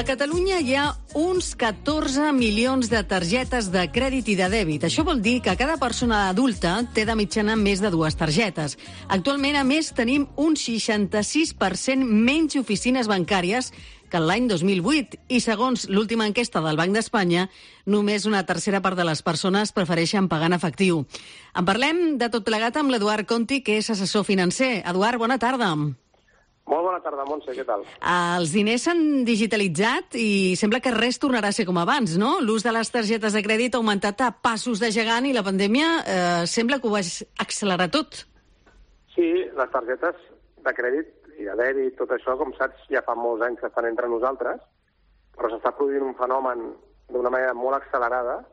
A Catalunya hi ha uns 14 milions de targetes de crèdit i de dèbit. Això vol dir que cada persona adulta té de mitjana més de dues targetes. Actualment, a més, tenim un 66% menys oficines bancàries que l'any 2008 i segons l'última enquesta del Banc d'Espanya, només una tercera part de les persones prefereixen pagar en efectiu. En parlem de tot plegat amb l'Eduard Conti, que és assessor financer. Eduard, bona tarda. Molt bona tarda, Montse, què tal? Els diners s'han digitalitzat i sembla que res tornarà a ser com abans, no? L'ús de les targetes de crèdit ha augmentat a passos de gegant i la pandèmia eh, sembla que ho va accelerar tot. Sí, les targetes de crèdit i de dèbit, tot això, com saps, ja fa molts anys que estan entre nosaltres, però s'està produint un fenomen d'una manera molt accelerada,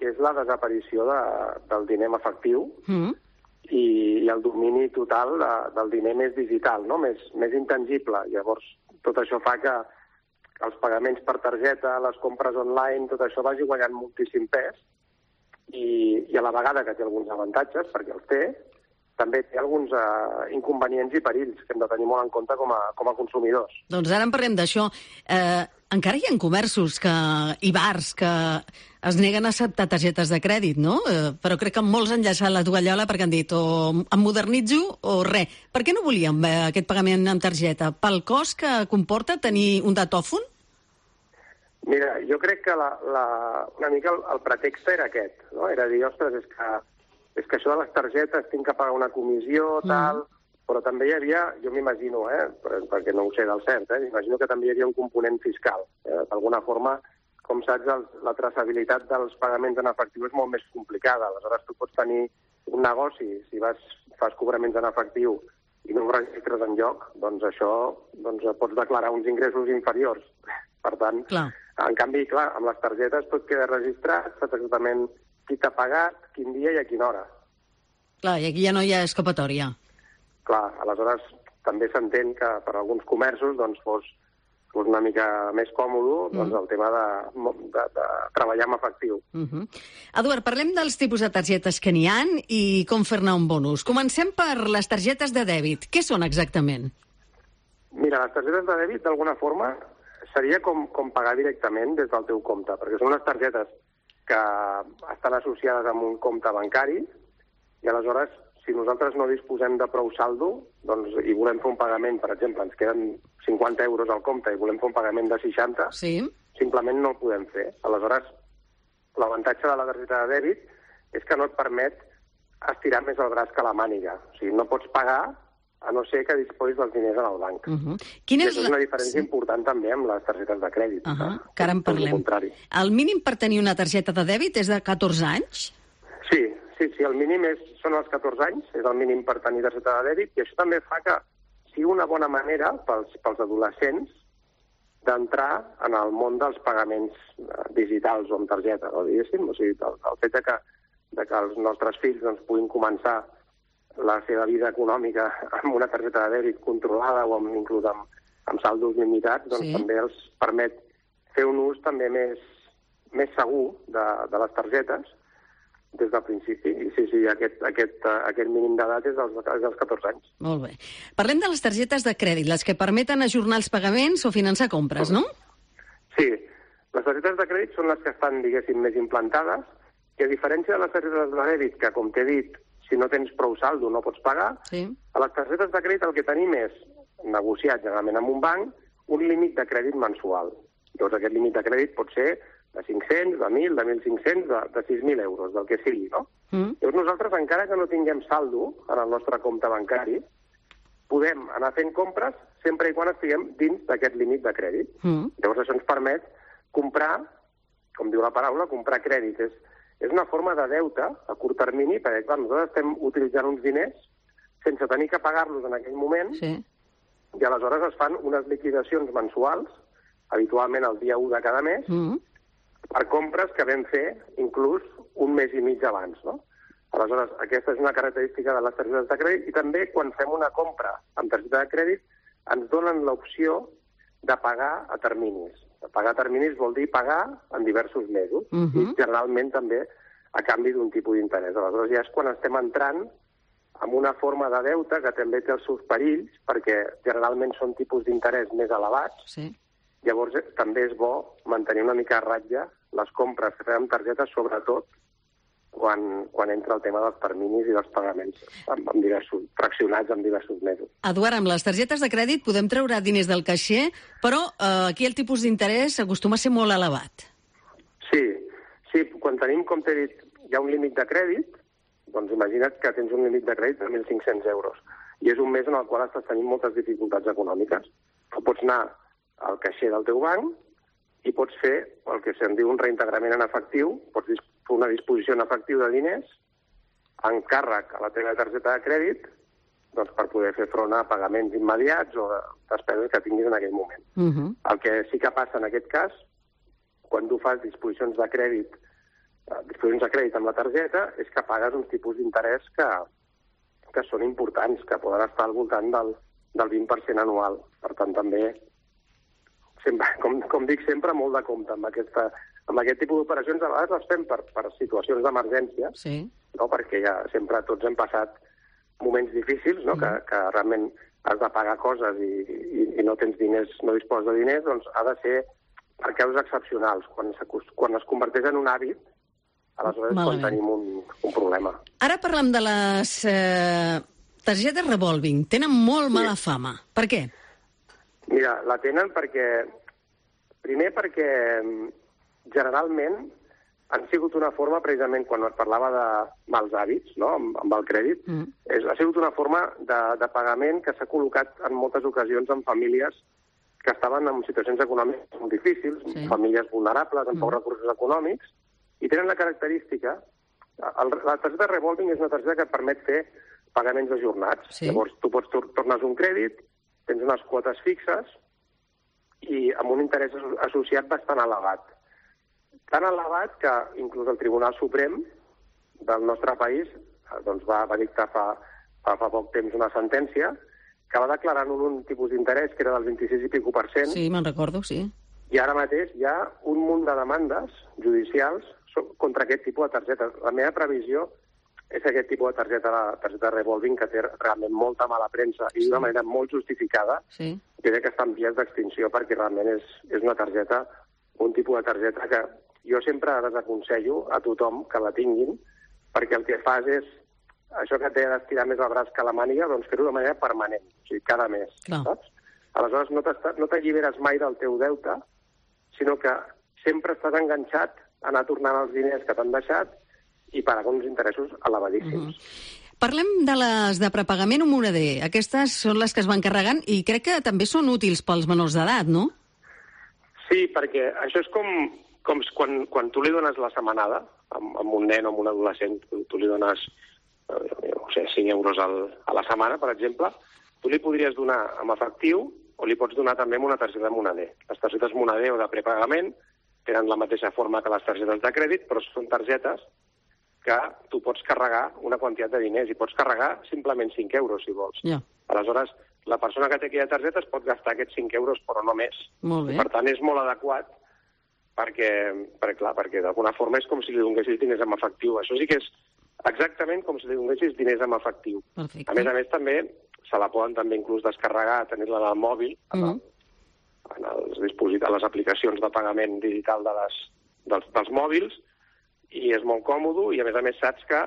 que és la desaparició de, del diner efectiu, mm i, i el domini total de, del diner més digital, no? més, més intangible. Llavors, tot això fa que els pagaments per targeta, les compres online, tot això vagi guanyant moltíssim pes i, i a la vegada que té alguns avantatges, perquè els té, també té alguns uh, inconvenients i perills que hem de tenir molt en compte com a, com a consumidors. Doncs ara en parlem d'això. Eh, encara hi ha comerços que, i bars que es neguen a acceptar targetes de crèdit, no? Eh, però crec que molts han llançat la tovallola perquè han dit o em modernitzo o res. Per què no volíem eh, aquest pagament en targeta? Pel cost que comporta tenir un datòfon? Mira, jo crec que la, la, una mica el, el pretext era aquest, no? Era dir, ostres, és que, és que això de les targetes tinc que pagar una comissió, mm. tal... Mm però també hi havia, jo m'imagino, eh, perquè no ho sé del cert, eh, m'imagino que també hi havia un component fiscal. Eh, D'alguna forma, com saps, el, la traçabilitat dels pagaments en efectiu és molt més complicada. Aleshores, tu pots tenir un negoci, si vas, fas cobraments en efectiu i no ho registres en lloc, doncs això doncs pots declarar uns ingressos inferiors. Per tant, clar. en canvi, clar, amb les targetes tot queda registrat, saps exactament qui t'ha pagat, quin dia i a quina hora. Clar, i aquí ja no hi ha escapatòria. Clar, aleshores també s'entén que per alguns comerços doncs, fos fos una mica més còmode doncs, mm. el tema de, de, de treballar amb efectiu. Mm -hmm. Eduard, parlem dels tipus de targetes que n'hi han i com fer-ne un bonus. Comencem per les targetes de dèbit. Què són exactament? Mira, les targetes de dèbit, d'alguna forma, seria com, com pagar directament des del teu compte, perquè són les targetes que estan associades amb un compte bancari i aleshores si nosaltres no disposem de prou saldo doncs, i volem fer un pagament, per exemple, ens queden 50 euros al compte i volem fer un pagament de 60, sí. simplement no el podem fer. Aleshores, l'avantatge de la targeta de dèbit és que no et permet estirar més el braç que la màniga. O sigui, no pots pagar a no ser que disposis dels diners en el banc. Uh -huh. Quina és, és una diferència sí. important també amb les targetes de crèdit. Uh -huh. Que ara en parlem. El, el mínim per tenir una targeta de dèbit és de 14 anys? Sí, Sí, el mínim és, són els 14 anys, és el mínim per tenir targeta de dèbit, i això també fa que sigui una bona manera pels, pels adolescents d'entrar en el món dels pagaments eh, digitals o amb targeta, no, diguéssim. O sigui, el, el fet de que, de que els nostres fills doncs, puguin començar la seva vida econòmica amb una targeta de dèbit controlada o amb, inclús amb, amb saldos limitats, doncs sí. també els permet fer un ús també més, més segur de, de les targetes des del principi. I sí, sí, aquest, aquest, uh, aquest mínim d'edat és, dels, és dels 14 anys. Molt bé. Parlem de les targetes de crèdit, les que permeten ajornar els pagaments o finançar compres, no? Sí. Les targetes de crèdit són les que estan, diguéssim, més implantades, i a diferència de les targetes de dèbit, que, com t'he dit, si no tens prou saldo no pots pagar, sí. a les targetes de crèdit el que tenim és, negociat generalment amb un banc, un límit de crèdit mensual. Llavors aquest límit de crèdit pot ser de 500, de 1.000, de 1.500, de, de 6.000 euros, del que sigui, no? Mm. Llavors nosaltres, encara que no tinguem saldo en el nostre compte bancari, podem anar fent compres sempre i quan estiguem dins d'aquest límit de crèdit. Mm. Llavors això ens permet comprar, com diu la paraula, comprar crèdit. És, és una forma de deute a curt termini, perquè clar, nosaltres estem utilitzant uns diners sense tenir que pagar-los en aquell moment, sí. i aleshores es fan unes liquidacions mensuals, habitualment el dia 1 de cada mes, mm per compres que vam fer inclús un mes i mig abans, no? Aleshores, aquesta és una característica de les targetes de crèdit i també quan fem una compra amb targeta de crèdit ens donen l'opció de pagar a terminis. Pagar a terminis vol dir pagar en diversos mesos uh -huh. i generalment també a canvi d'un tipus d'interès. Aleshores ja és quan estem entrant amb una forma de deute que també té els seus perills, perquè generalment són tipus d'interès més elevats, sí Llavors, eh, també és bo mantenir una mica a ratlla les compres que fem amb targeta, sobretot quan, quan entra el tema dels terminis i dels pagaments amb, amb diversos, fraccionats en diversos mesos. Eduard, amb les targetes de crèdit podem treure diners del caixer, però eh, aquí el tipus d'interès acostuma a ser molt elevat. Sí, sí, quan tenim, com t'he dit, hi ha un límit de crèdit, doncs imagina't que tens un límit de crèdit de 1.500 euros i és un mes en el qual estàs tenint moltes dificultats econòmiques. Tu pots anar al caixer del teu banc i pots fer el que se'n diu un reintegrament en efectiu, pots fer una disposició en efectiu de diners en càrrec a la teva targeta de crèdit doncs, per poder fer front a pagaments immediats o despeses que tinguis en aquell moment. Uh -huh. El que sí que passa en aquest cas, quan tu fas disposicions de crèdit eh, disposicions de crèdit amb la targeta, és que pagues uns tipus d'interès que, que són importants, que poden estar al voltant del, del 20% anual. Per tant, també, sempre, com, com dic sempre, molt de compte amb, aquesta, amb aquest tipus d'operacions. A vegades les fem per, per situacions d'emergència, Sí. no? perquè ja sempre tots hem passat moments difícils, no? Mm. que, que realment has de pagar coses i, i, i no tens diners, no disposes de diners, doncs ha de ser per causes excepcionals. Quan, quan es converteix en un hàbit, aleshores és quan Malament. tenim un, un problema. Ara parlem de les eh, targetes revolving. Tenen molt Sí. mala fama. Per què? Mira, la tenen perquè... Primer perquè mm, generalment han sigut una forma, precisament, quan es parlava de mals hàbits, no?, amb, amb el crèdit, Mm. és, ha sigut una forma de, de pagament que s'ha col·locat en moltes ocasions en famílies que estaven en situacions econòmiques molt difícils, Sí. famílies vulnerables, amb pocs Mm. recursos econòmics, i tenen la característica... El, la targeta revolving és una targeta que et permet fer pagaments ajornats. Sí. Llavors, tu pots tor tornes un crèdit, tens unes quotes fixes i amb un interès asso- associat bastant elevat. Tan elevat que inclús el Tribunal Suprem del nostre país eh, doncs va, va dictar fa, fa, fa poc temps una sentència que va declarar un, un tipus d'interès que era del 26 i pico per cent Sí, me'n recordo, sí. i ara mateix hi ha un munt de demandes judicials contra aquest tipus de targetes. La meva previsió és que aquest tipus de targeta, la targeta revolving, que té realment molta mala premsa i d'una manera molt justificada, Sí. jo crec que està en vies d'extinció perquè realment és, és una targeta, un tipus de targeta que jo sempre desaconsello a tothom que la tinguin perquè el que fas és això que té d'estirar més el braç que la màniga, doncs fer-ho de manera permanent, o sigui, cada mes, Clar. saps? Aleshores no t'està- no t'alliberes mai del teu deute, sinó que sempre estàs enganxat a anar tornant els diners que t'han deixat i pagar uns interessos elevadíssims. Parlem de les de prepagament o moneder. Aquestes són les que es van carregant i crec que també són útils pels menors d'edat, no? Sí, perquè això és com, com quan, quan tu li dones la setmanada amb, amb un nen o amb un adolescent, tu, tu li dones eh, no sé, 5 euros al, a la setmana, per exemple, tu li podries donar amb efectiu o li pots donar també amb una targeta moneder. Les targetes moneder o de prepagament tenen la mateixa forma que les targetes de crèdit, però són targetes que tu pots carregar una quantitat de diners i pots carregar simplement 5 euros, si vols. Ja. Aleshores, la persona que té aquella targeta es pot gastar aquests 5 euros, però no més. Molt bé. Per tant, és molt adequat perquè, perquè clar, perquè d'alguna forma és com si li donessis diners en efectiu. Això sí que és exactament com si li donessis diners en efectiu. Perfecte. A més a més, també se la poden també inclús descarregar, tenir-la en el mòbil, en, el, Mhm. en els dispositius, les aplicacions de pagament digital de les, dels, dels mòbils, i és molt còmode, i a més a més saps que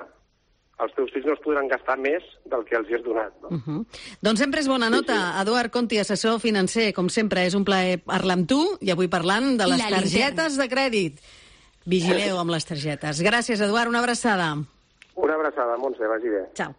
els teus fills no es podran gastar més del que els hi has donat. No? Uh -huh. Doncs sempre és bona nota. Eduard Conti, assessor financer, com sempre, és un plaer parlar amb tu i avui parlant de les La targetes de crèdit. Vigileu amb les targetes. Gràcies, Eduard, una abraçada. Una abraçada, Montse, vagi bé. Ciao.